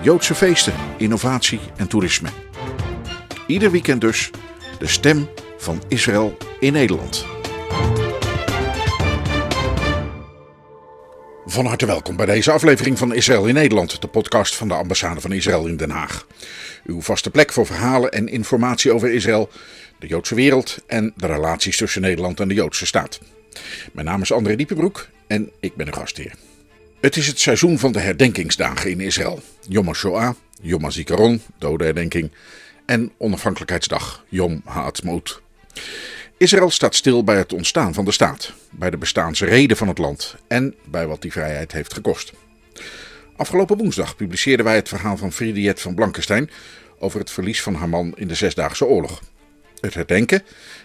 Joodse feesten, innovatie en toerisme. Ieder weekend dus de stem van Israël in Nederland. Van harte welkom bij deze aflevering van Israël in Nederland, de podcast van de ambassade van Israël in Den Haag. Uw vaste plek voor verhalen en informatie over Israël, de Joodse wereld en de relaties tussen Nederland en de Joodse staat. Mijn naam is André Diepenbroek en ik ben uw gastheer. Het is het seizoen van de herdenkingsdagen in Israël. Yom HaShoah, Yom HaZikaron, dodenherdenking, en Onafhankelijkheidsdag, Yom Ha'atzmaut. Israël staat stil bij het ontstaan van de staat, bij de bestaansreden van het land en bij wat die vrijheid heeft gekost. Afgelopen woensdag publiceerden wij het verhaal van Friediet van Blankenstein over het verlies van haar man in de Zesdaagse Oorlog. Het herdenken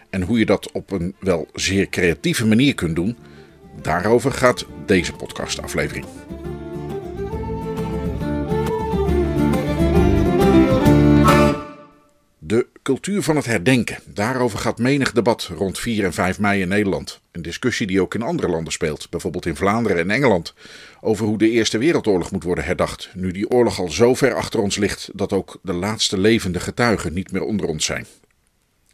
en hoe je dat op een wel zeer creatieve manier kunt doen, daarover gaat deze podcastaflevering. De cultuur van het herdenken. Daarover gaat menig debat rond 4 en 5 mei in Nederland. Een discussie die ook in andere landen speelt, bijvoorbeeld in Vlaanderen en Engeland, over hoe de Eerste Wereldoorlog moet worden herdacht, nu die oorlog al zo ver achter ons ligt dat ook de laatste levende getuigen niet meer onder ons zijn.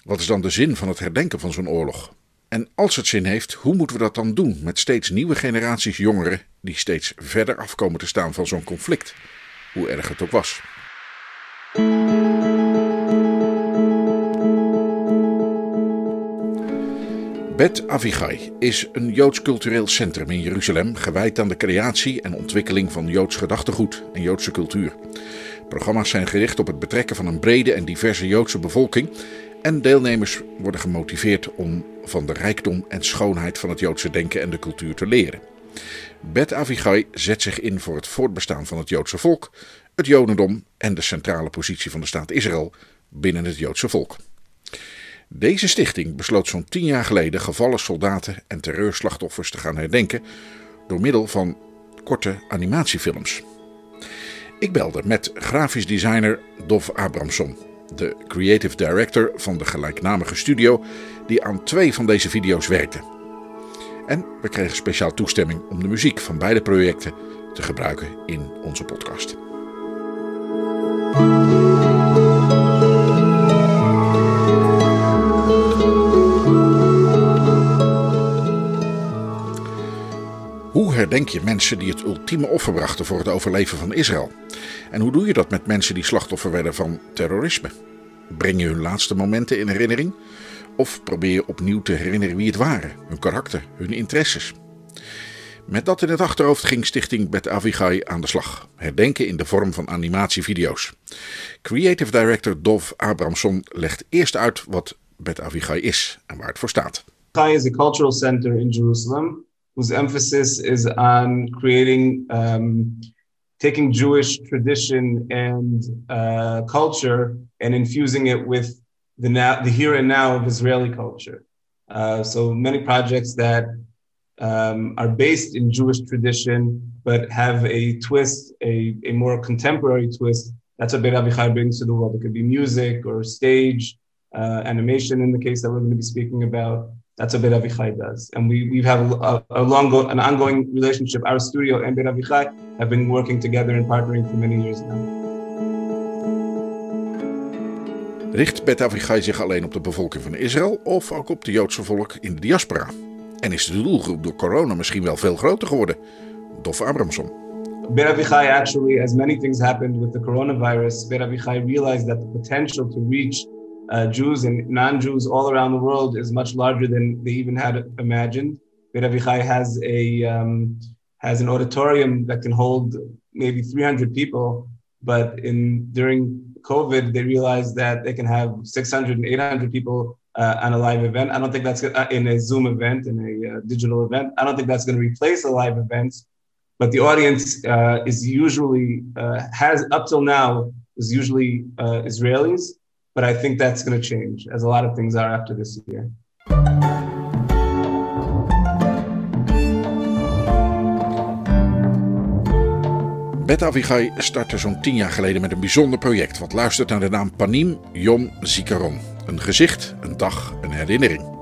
Wat is dan de zin van het herdenken van zo'n oorlog? En als het zin heeft, hoe moeten we dat dan doen met steeds nieuwe generaties jongeren die steeds verder afkomen te staan van zo'n conflict, hoe erg het ook was? Bet Avigai is een Joods cultureel centrum in Jeruzalem gewijd aan de creatie en ontwikkeling van Joods gedachtegoed en Joodse cultuur. Programma's zijn gericht op het betrekken van een brede en diverse Joodse bevolking en deelnemers worden gemotiveerd om van de rijkdom en schoonheid van het Joodse denken en de cultuur te leren. Bet Avigai zet zich in voor het voortbestaan van het Joodse volk, het Jodendom en de centrale positie van de staat Israël binnen het Joodse volk. Deze stichting besloot zo'n tien jaar geleden gevallen soldaten en terreurslachtoffers te gaan herdenken door middel van korte animatiefilms. Ik belde met grafisch designer Dov Abramson, de creative director van de gelijknamige studio die aan twee van deze video's werkte. En we kregen speciaal toestemming om de muziek van beide projecten te gebruiken in onze podcast. Herdenk je mensen die het ultieme offer brachten voor het overleven van Israël? En hoe doe je dat met mensen die slachtoffer werden van terrorisme? Breng je hun laatste momenten in herinnering? Of probeer je opnieuw te herinneren wie het waren, hun karakter, hun interesses? Met dat in het achterhoofd ging Stichting Bet Avigai aan de slag. Herdenken in de vorm van animatievideo's. Creative Director Dov Abramson legt eerst uit wat Bet Avigai is en waar het voor staat. Avigai is a cultural center in Jerusalem whose emphasis is on creating, um, taking Jewish tradition and uh, culture and infusing it with the now, the here and now of Israeli culture. Uh, so many projects that um, are based in Jewish tradition, but have a twist, a, a more contemporary twist. That's what Beit Avichai brings to the world. It could be music or stage, uh, animation in the case that we're going to be speaking about. That's what Beit Avichai does. And we, we have a, a long, an ongoing relationship. Our studio and Beit Avichai have been working together and partnering for many years now. Richt Bet Avichai zich alleen op de bevolking van Israël of ook op de Joodse volk in de diaspora? En is de doelgroep door corona misschien wel veel groter geworden? Dof Abramson. Avichai actually, as many things happened with the coronavirus, Avichai realized that the potential to reach uh, Jews and non-Jews all around the world is much larger than they even had imagined. Beit Avichai has a um, has an auditorium that can hold maybe 300 people, but in during COVID, they realized that they can have 600 and 800 people uh, on a live event. I don't think that's uh, in a Zoom event, in a uh, digital event. I don't think that's going to replace a live event, but the audience uh, is usually uh, has up till now is usually uh, Israelis. But I think that's going to change, as a lot of things are after this year. Bet Avigai startte zo'n tien jaar geleden met een bijzonder project wat luistert naar de naam Panim Yom Zikaron. Een gezicht, een dag, een herinnering.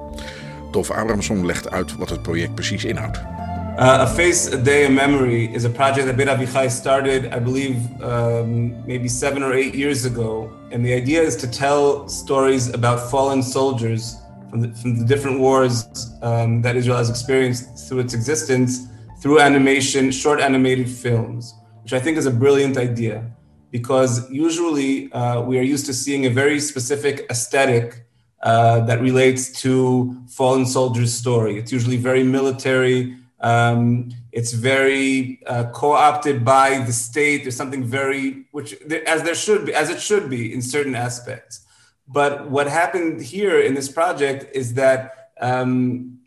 Dolf Abramson legt uit wat het project precies inhoudt. Uh, a Face, a Day, a Memory is a project that Bet Avichai started, I believe, um, maybe seven or eight years ago. And the idea is to tell stories about fallen soldiers from the, from the different wars um, that Israel has experienced through its existence through animation, short animated films which I think is a brilliant idea because usually uh, we are used to seeing a very specific aesthetic uh, that relates to fallen soldiers' story. It's usually very military. Um, it's very uh, co-opted by the state. There's something very, which as there should be, as it should be in certain aspects. But what happened here in this project is that um,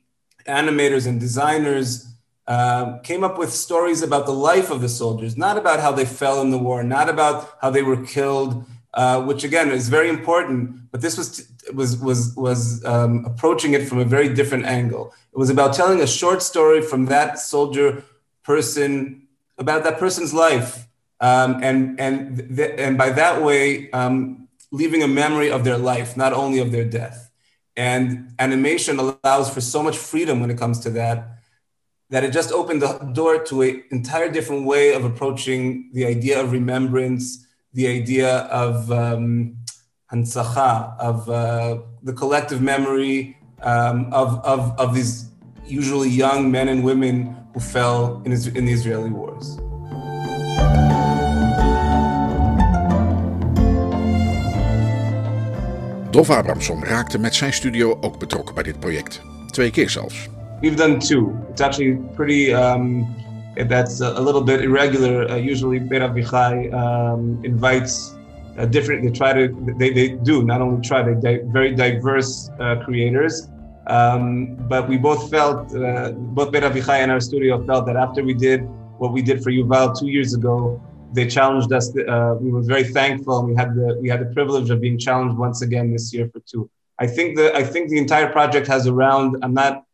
animators and designers uh, came up with stories about the life of the soldiers, not about how they fell in the war, not about how they were killed, uh, which again is very important. But this was was was was um, approaching it from a very different angle. It was about telling a short story from that soldier person about that person's life, um, and and th- and by that way, um, leaving a memory of their life, not only of their death. And animation allows for so much freedom when it comes to that that it just opened the door to an entire different way of approaching the idea of remembrance, the idea of um, hantzacha, of uh, the collective memory um, of, of, of these usually young men and women who fell in, in the Israeli wars. Dov Abramson raakte met zijn studio ook betrokken bij dit project. Twee keer zelfs. We've done two. It's actually pretty. Um, that's a, little bit irregular. Uh, usually, Beit Avichai um, invites a different. They try to. They, they do not only try. They di- very diverse uh, creators. Um, but we both felt, uh, both Beit Avichai and our studio felt that after we did what we did for Yuval two years ago, they challenged us. Uh, we were very thankful. We had the we had the privilege of being challenged once again this year for two. I think the I think the entire project has around. I'm not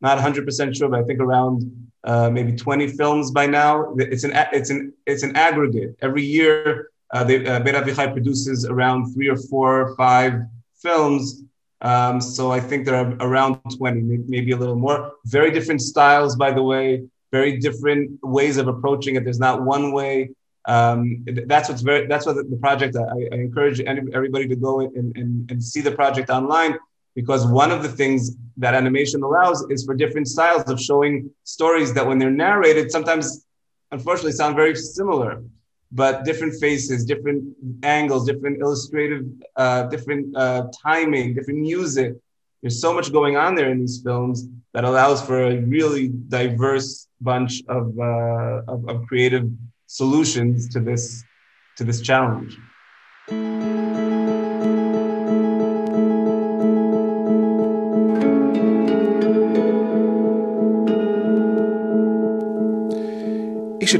not 100% sure, but I think around uh, maybe 20 films by now. It's an it's an it's an aggregate. Every year, uh, uh, Avichai produces around three or four or five films. Um, so I think there are around 20, maybe a little more. Very different styles, by the way. Very different ways of approaching it. There's not one way. Um, that's what's very. That's what the project. I, I encourage everybody to go and, and, and see the project online because one of the things that animation allows is for different styles of showing stories that when they're narrated sometimes unfortunately sound very similar but different faces different angles different illustrative uh, different uh, timing different music. There's so much going on there in these films that allows for a really diverse bunch of, uh, of, of creative solutions to this to this challenge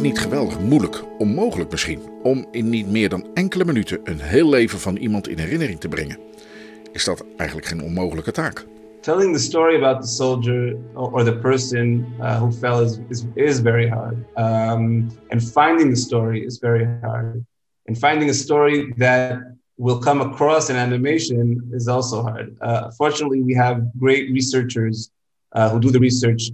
het niet geweldig moeilijk, onmogelijk misschien, om in niet meer dan enkele minuten een heel leven van iemand in herinnering te brengen? Is dat eigenlijk geen onmogelijke taak? Telling the story about the soldier or the person uh, who fell is, is, very hard. Um, and finding the story is very hard. And finding a story that will come across in animation is also hard. Uh, fortunately, we have great researchers uh, who do the research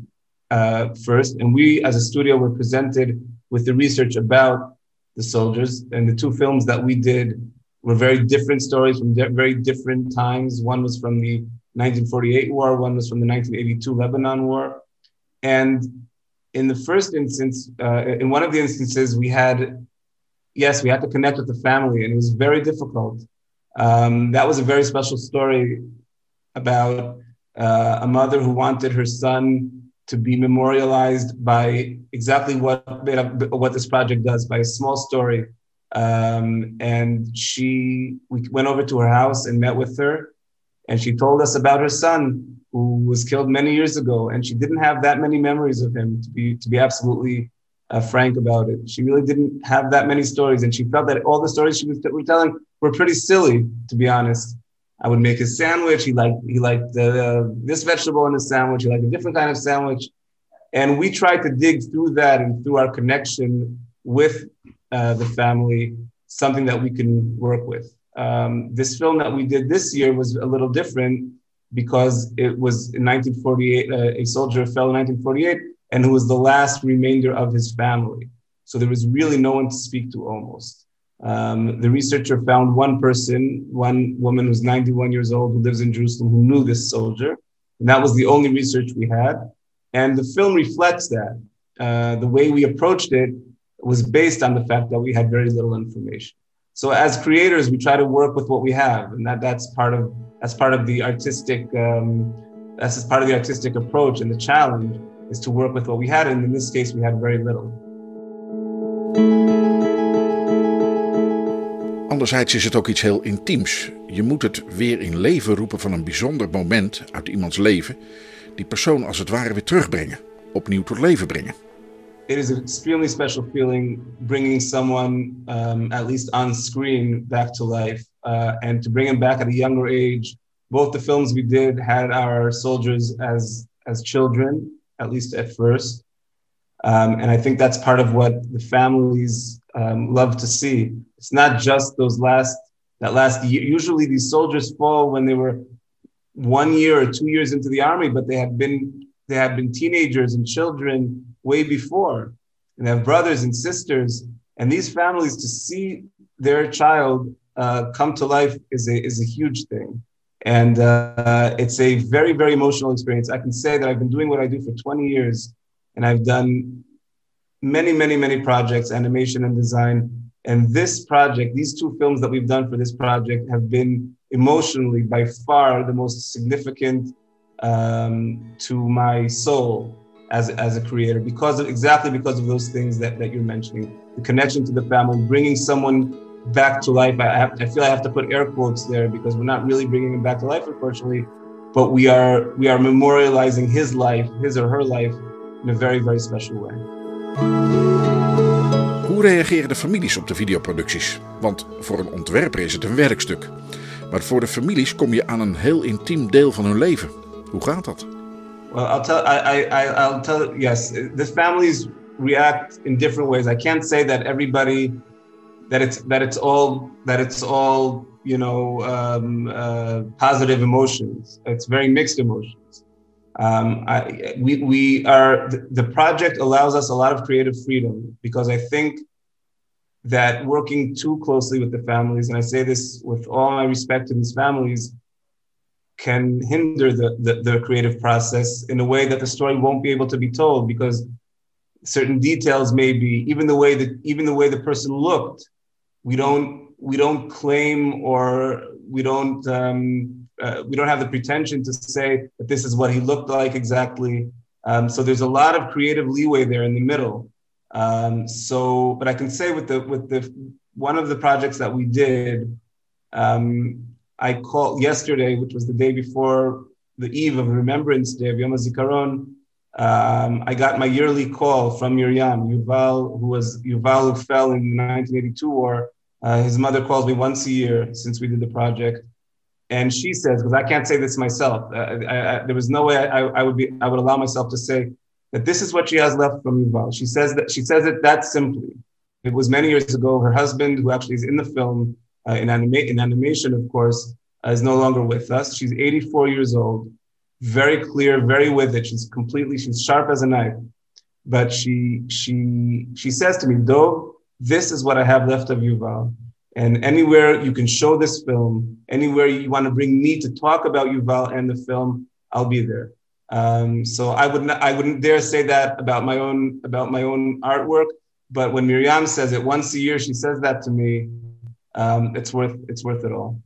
uh, first, and we as a studio were presented with the research about the soldiers. And the two films that we did were very different stories from very different times. One was from the 1948 war, one was from the 1982 Lebanon war. And in the first instance, uh, in one of the instances, we had, yes, we had to connect with the family, and it was very difficult. Um, that was a very special story about uh, a mother who wanted her son to be memorialized by exactly what what this project does by a small story. Um, and she, we went over to her house and met with her, and she told us about her son who was killed many years ago, and she didn't have that many memories of him to be to be absolutely uh, frank about it. She really didn't have that many stories, and she felt that all the stories she was t- telling were pretty silly, to be honest. I would make his sandwich. He liked he liked the, this vegetable in his sandwich. He liked a different kind of sandwich, and we tried to dig through that and through our connection with uh, the family, something that we can work with. Um, this film that we did this year was a little different because it was in 1948. Uh, a soldier fell in 1948 and who was the last remainder of his family. So there was really no one to speak to almost. Um, the researcher found one person, one woman who's 91 years old who lives in Jerusalem who knew this soldier. And that was the only research we had. And the film reflects that. Uh, the way we approached it was based on the fact that we had very little information. So as creators, we try to work with what we have, and that, that's part of that's part of the artistic um, that's part of the artistic approach and the challenge is to work with what we had. And in this case, we had very little. Anderzijds is het ook iets heel intiems. Je moet het weer in leven roepen van een bijzonder moment uit iemands leven, die persoon als het ware weer terugbrengen, opnieuw tot leven brengen. It is an extremely special feeling bringing someone, um, at least on screen, back to life, uh, and to bring him back at a younger age. Both the films we did had our soldiers as as children, at least at first. Um, and I think that's part of what the families um, love to see. It's not just those last that last year. Usually, these soldiers fall when they were one year or two years into the army, but they have been they have been teenagers and children way before, and have brothers and sisters. And these families to see their child uh, come to life is a is a huge thing. And uh, it's a very, very emotional experience. I can say that I've been doing what I do for 20 years, and I've done many, many, many projects, animation and design. And this project, these two films that we've done for this project, have been emotionally by far the most significant um, to my soul as, as a creator because of exactly because of those things that, that you're mentioning the connection to the family bringing someone back to life. I, have, I feel I have to put air quotes there because we're not really bringing him back to life, unfortunately, but we are we are memorializing his life, his or her life, in a very very special way. Hoe reageren de families op de videoproducties? Want voor een ontwerper is het een werkstuk. Maar voor de families kom je aan een heel intiem deel van hun leven. Hoe gaat dat? Well, I'll. I, I, I'll tell. Yes, the families react in different ways. I can't say that everybody that it's that it's all that it's all you know um, uh, positive emotions. It's very mixed emotions. Um, I, we we are the project allows us a lot of creative freedom because I think that working too closely with the families, and I say this with all my respect to these families, can hinder the, the, the creative process in a way that the story won't be able to be told because certain details may be even the way that even the way the person looked we don't we don't claim or we don't um, uh, we don't have the pretension to say that this is what he looked like exactly. Um, so there's a lot of creative leeway there in the middle. Um, so, but I can say with the with the one of the projects that we did, um, I called yesterday, which was the day before the eve of Remembrance Day of Yom HaZikaron. Um, I got my yearly call from Miriam Yuval, who was Yuval who fell in the 1982 war. Uh, his mother calls me once a year since we did the project, and she says, because I can't say this myself, uh, I, I, there was no way I, I, would be, I would allow myself to say that this is what she has left from Yuval. She says that she says it that simply. It was many years ago. Her husband, who actually is in the film uh, in, anima- in animation, of course, uh, is no longer with us. She's 84 years old, very clear, very with it. She's completely, she's sharp as a knife. But she she she says to me, Dov, this is what I have left of Yuval. And anywhere you can show this film, anywhere you want to bring me to talk about Yuval and the film, I'll be there. Um, so I wouldn't I wouldn't dare say that about my own about my own artwork. But when Miriam says it once a year, she says that to me. Um, it's worth it's worth it all.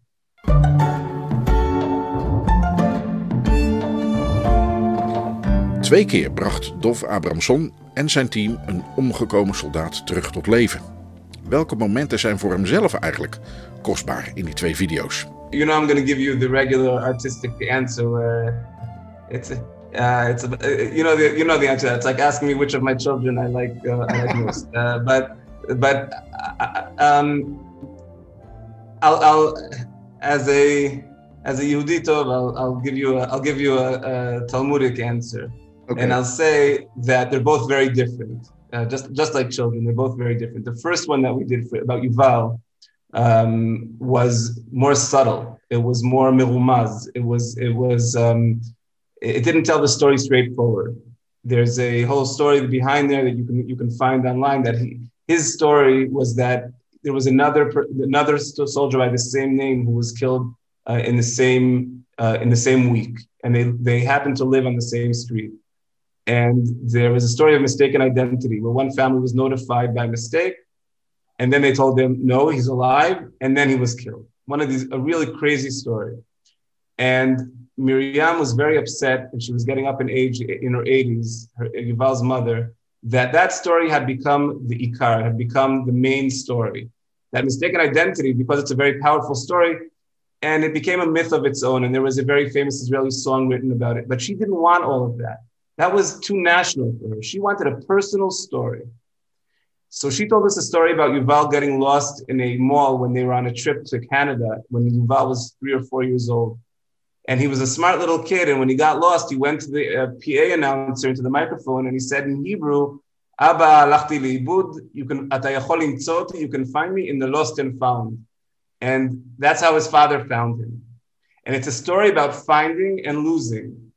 Twee keer bracht Dov Abramson en zijn team een omgekomen soldaat terug tot leven. Welke momenten zijn voor hemzelf eigenlijk kostbaar in die twee video's? You know, I'm going to give you the regular artistic answer where it's Uh, it's uh, you know the, you know the answer. It's like asking me which of my children I like uh, I like most. Uh, but but uh, um, I'll, I'll as a as a Yehudi Tov, I'll, I'll give you a, I'll give you a, a Talmudic answer, Okay. and I'll say that they're both very different. Uh, just just like children, they're both very different. The first one that we did for, about Yuval um, was more subtle. It was more mirumaz. It was it was um, it it didn't tell the story straightforward. There's a whole story behind there that you can you can find online. That he his story was that there was another another soldier by the same name who was killed uh, in the same uh, in the same week, and they they happened to live on the same street. And there was a story of mistaken identity where one family was notified by mistake, and then they told them no, he's alive, and then he was killed. One of these a really crazy story. And Miriam was very upset, and she was getting up in age in her 80s, her Yuval's mother, that that story had become the ikar, had become the main story. That mistaken identity, because it's a very powerful story, and it became a myth of its own. And there was a very famous Israeli song written about it. But she didn't want all of that. That was too national for her. She wanted a personal story. So she told us a story about Yuval getting lost in a mall when they were on a trip to Canada when Yuval was three or four years old. And he was a smart little kid. And when he got lost, he went to the uh, PA announcer into the microphone and he said in Hebrew, Abba alachti liibud. you can, you can find me in the lost and found. And that's how his father found him. And it's a story about finding and losing.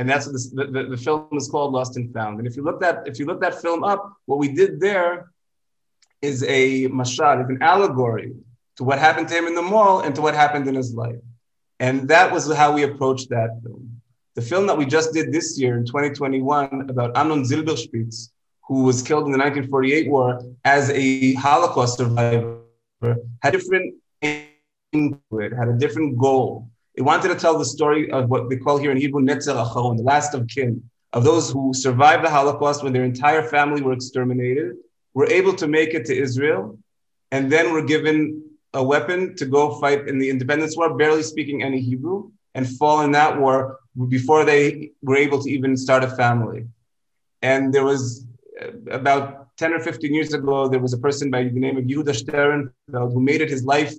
And that's what this, the, the, the film is called Lost and Found. And if you look that if you look that film up, what we did there is a mashal, is an allegory to what happened to him in the mall and to what happened in his life. And that was how we approached that film. The film that we just did this year in 2021 about Amnon Zilberspitz, who was killed in the 1948 war as a Holocaust survivor, had different input, had a different goal. It wanted to tell the story of what they call here in Hebrew Netzer Acharon, the last of kin, of those who survived the Holocaust when their entire family were exterminated, were able to make it to Israel, and then were given a weapon to go fight in the independence war, barely speaking any Hebrew, and fall in that war before they were able to even start a family. And there was uh, about 10 or 15 years ago, there was a person by the name of Yehuda Sternfeld who made it his life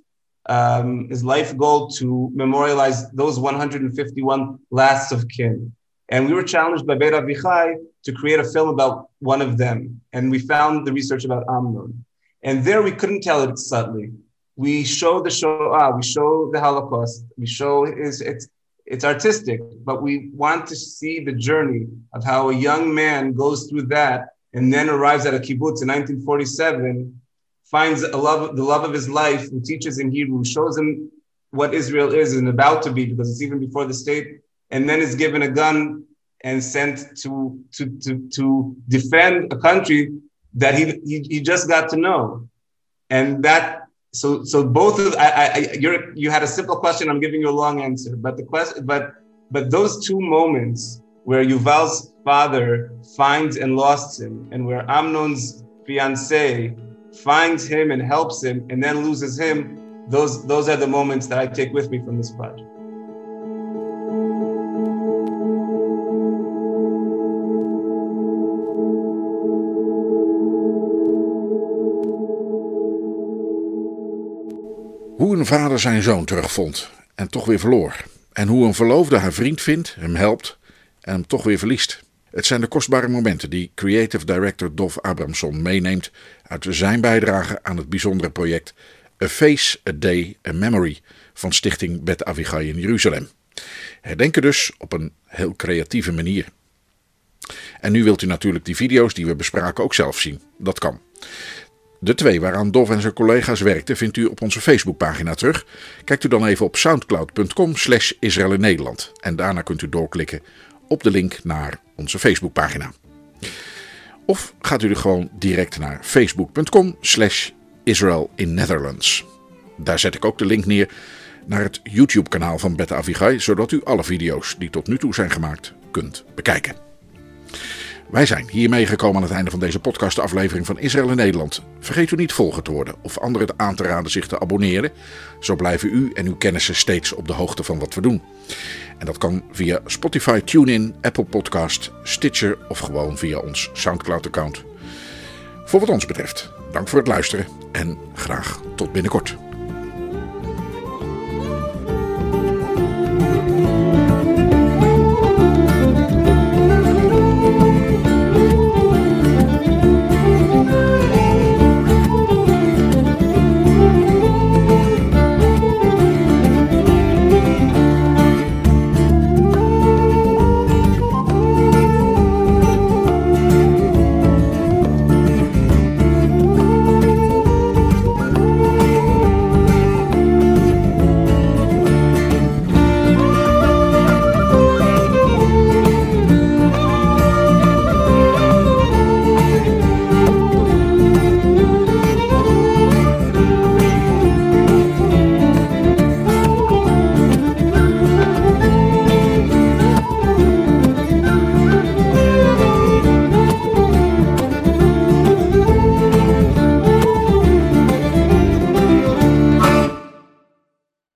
um, his life goal to memorialize those 151 lasts of kin. And we were challenged by Beit Avichai to create a film about one of them. And we found the research about Amnon. And there we couldn't tell it subtly. We show the Shoah, we show the Holocaust, we show it's, it's, it's artistic, but we want to see the journey of how a young man goes through that and then arrives at a kibbutz in 1947 finds a love, the love of his life, who teaches in Hebrew, shows him what Israel is and about to be, because it's even before the state, and then is given a gun and sent to to to, to defend a country that he, he he just got to know, and that so so both of I, I you're you had a simple question. I'm giving you a long answer, but the question but but those two moments where Yuval's father finds and lost him, and where Amnon's fiance finds him and helps him and then loses him those those are the moments that i take with me from this project Hoe een vader zijn zoon terugvond en toch weer verloor. En hoe een verloofde haar vriend vindt, hem helpt en hem toch weer verliest. Het zijn de kostbare momenten die creative director Dov Abramson meeneemt uit zijn bijdrage aan het bijzondere project A Face, A Day, A Memory van Stichting Bet Avigai in Jeruzalem. Herdenken dus op een heel creatieve manier. En nu wilt u natuurlijk die video's die we bespraken ook zelf zien. Dat kan. De twee waaraan Dov en zijn collega's werkten vindt u op onze Facebookpagina terug. Kijkt u dan even op soundcloud.com slash Israël Nederland. En daarna kunt u doorklikken op de link naar onze Facebookpagina. Of gaat u er gewoon direct naar facebook.com slash Israel in Netherlands. Daar zet ik ook de link neer naar het YouTube kanaal van Beta Avigai, zodat u alle video's die tot nu toe zijn gemaakt kunt bekijken. Wij zijn hiermee gekomen aan het einde van deze podcastaflevering van Israël in Nederland. Vergeet u niet volgen te worden of anderen aan te raden zich te abonneren. Zo blijven u en uw kennissen steeds op de hoogte van wat we doen. En dat kan via Spotify, TuneIn, Apple Podcast, Stitcher of gewoon via ons Soundcloud-account. Voor wat ons betreft, dank voor het luisteren en graag tot binnenkort.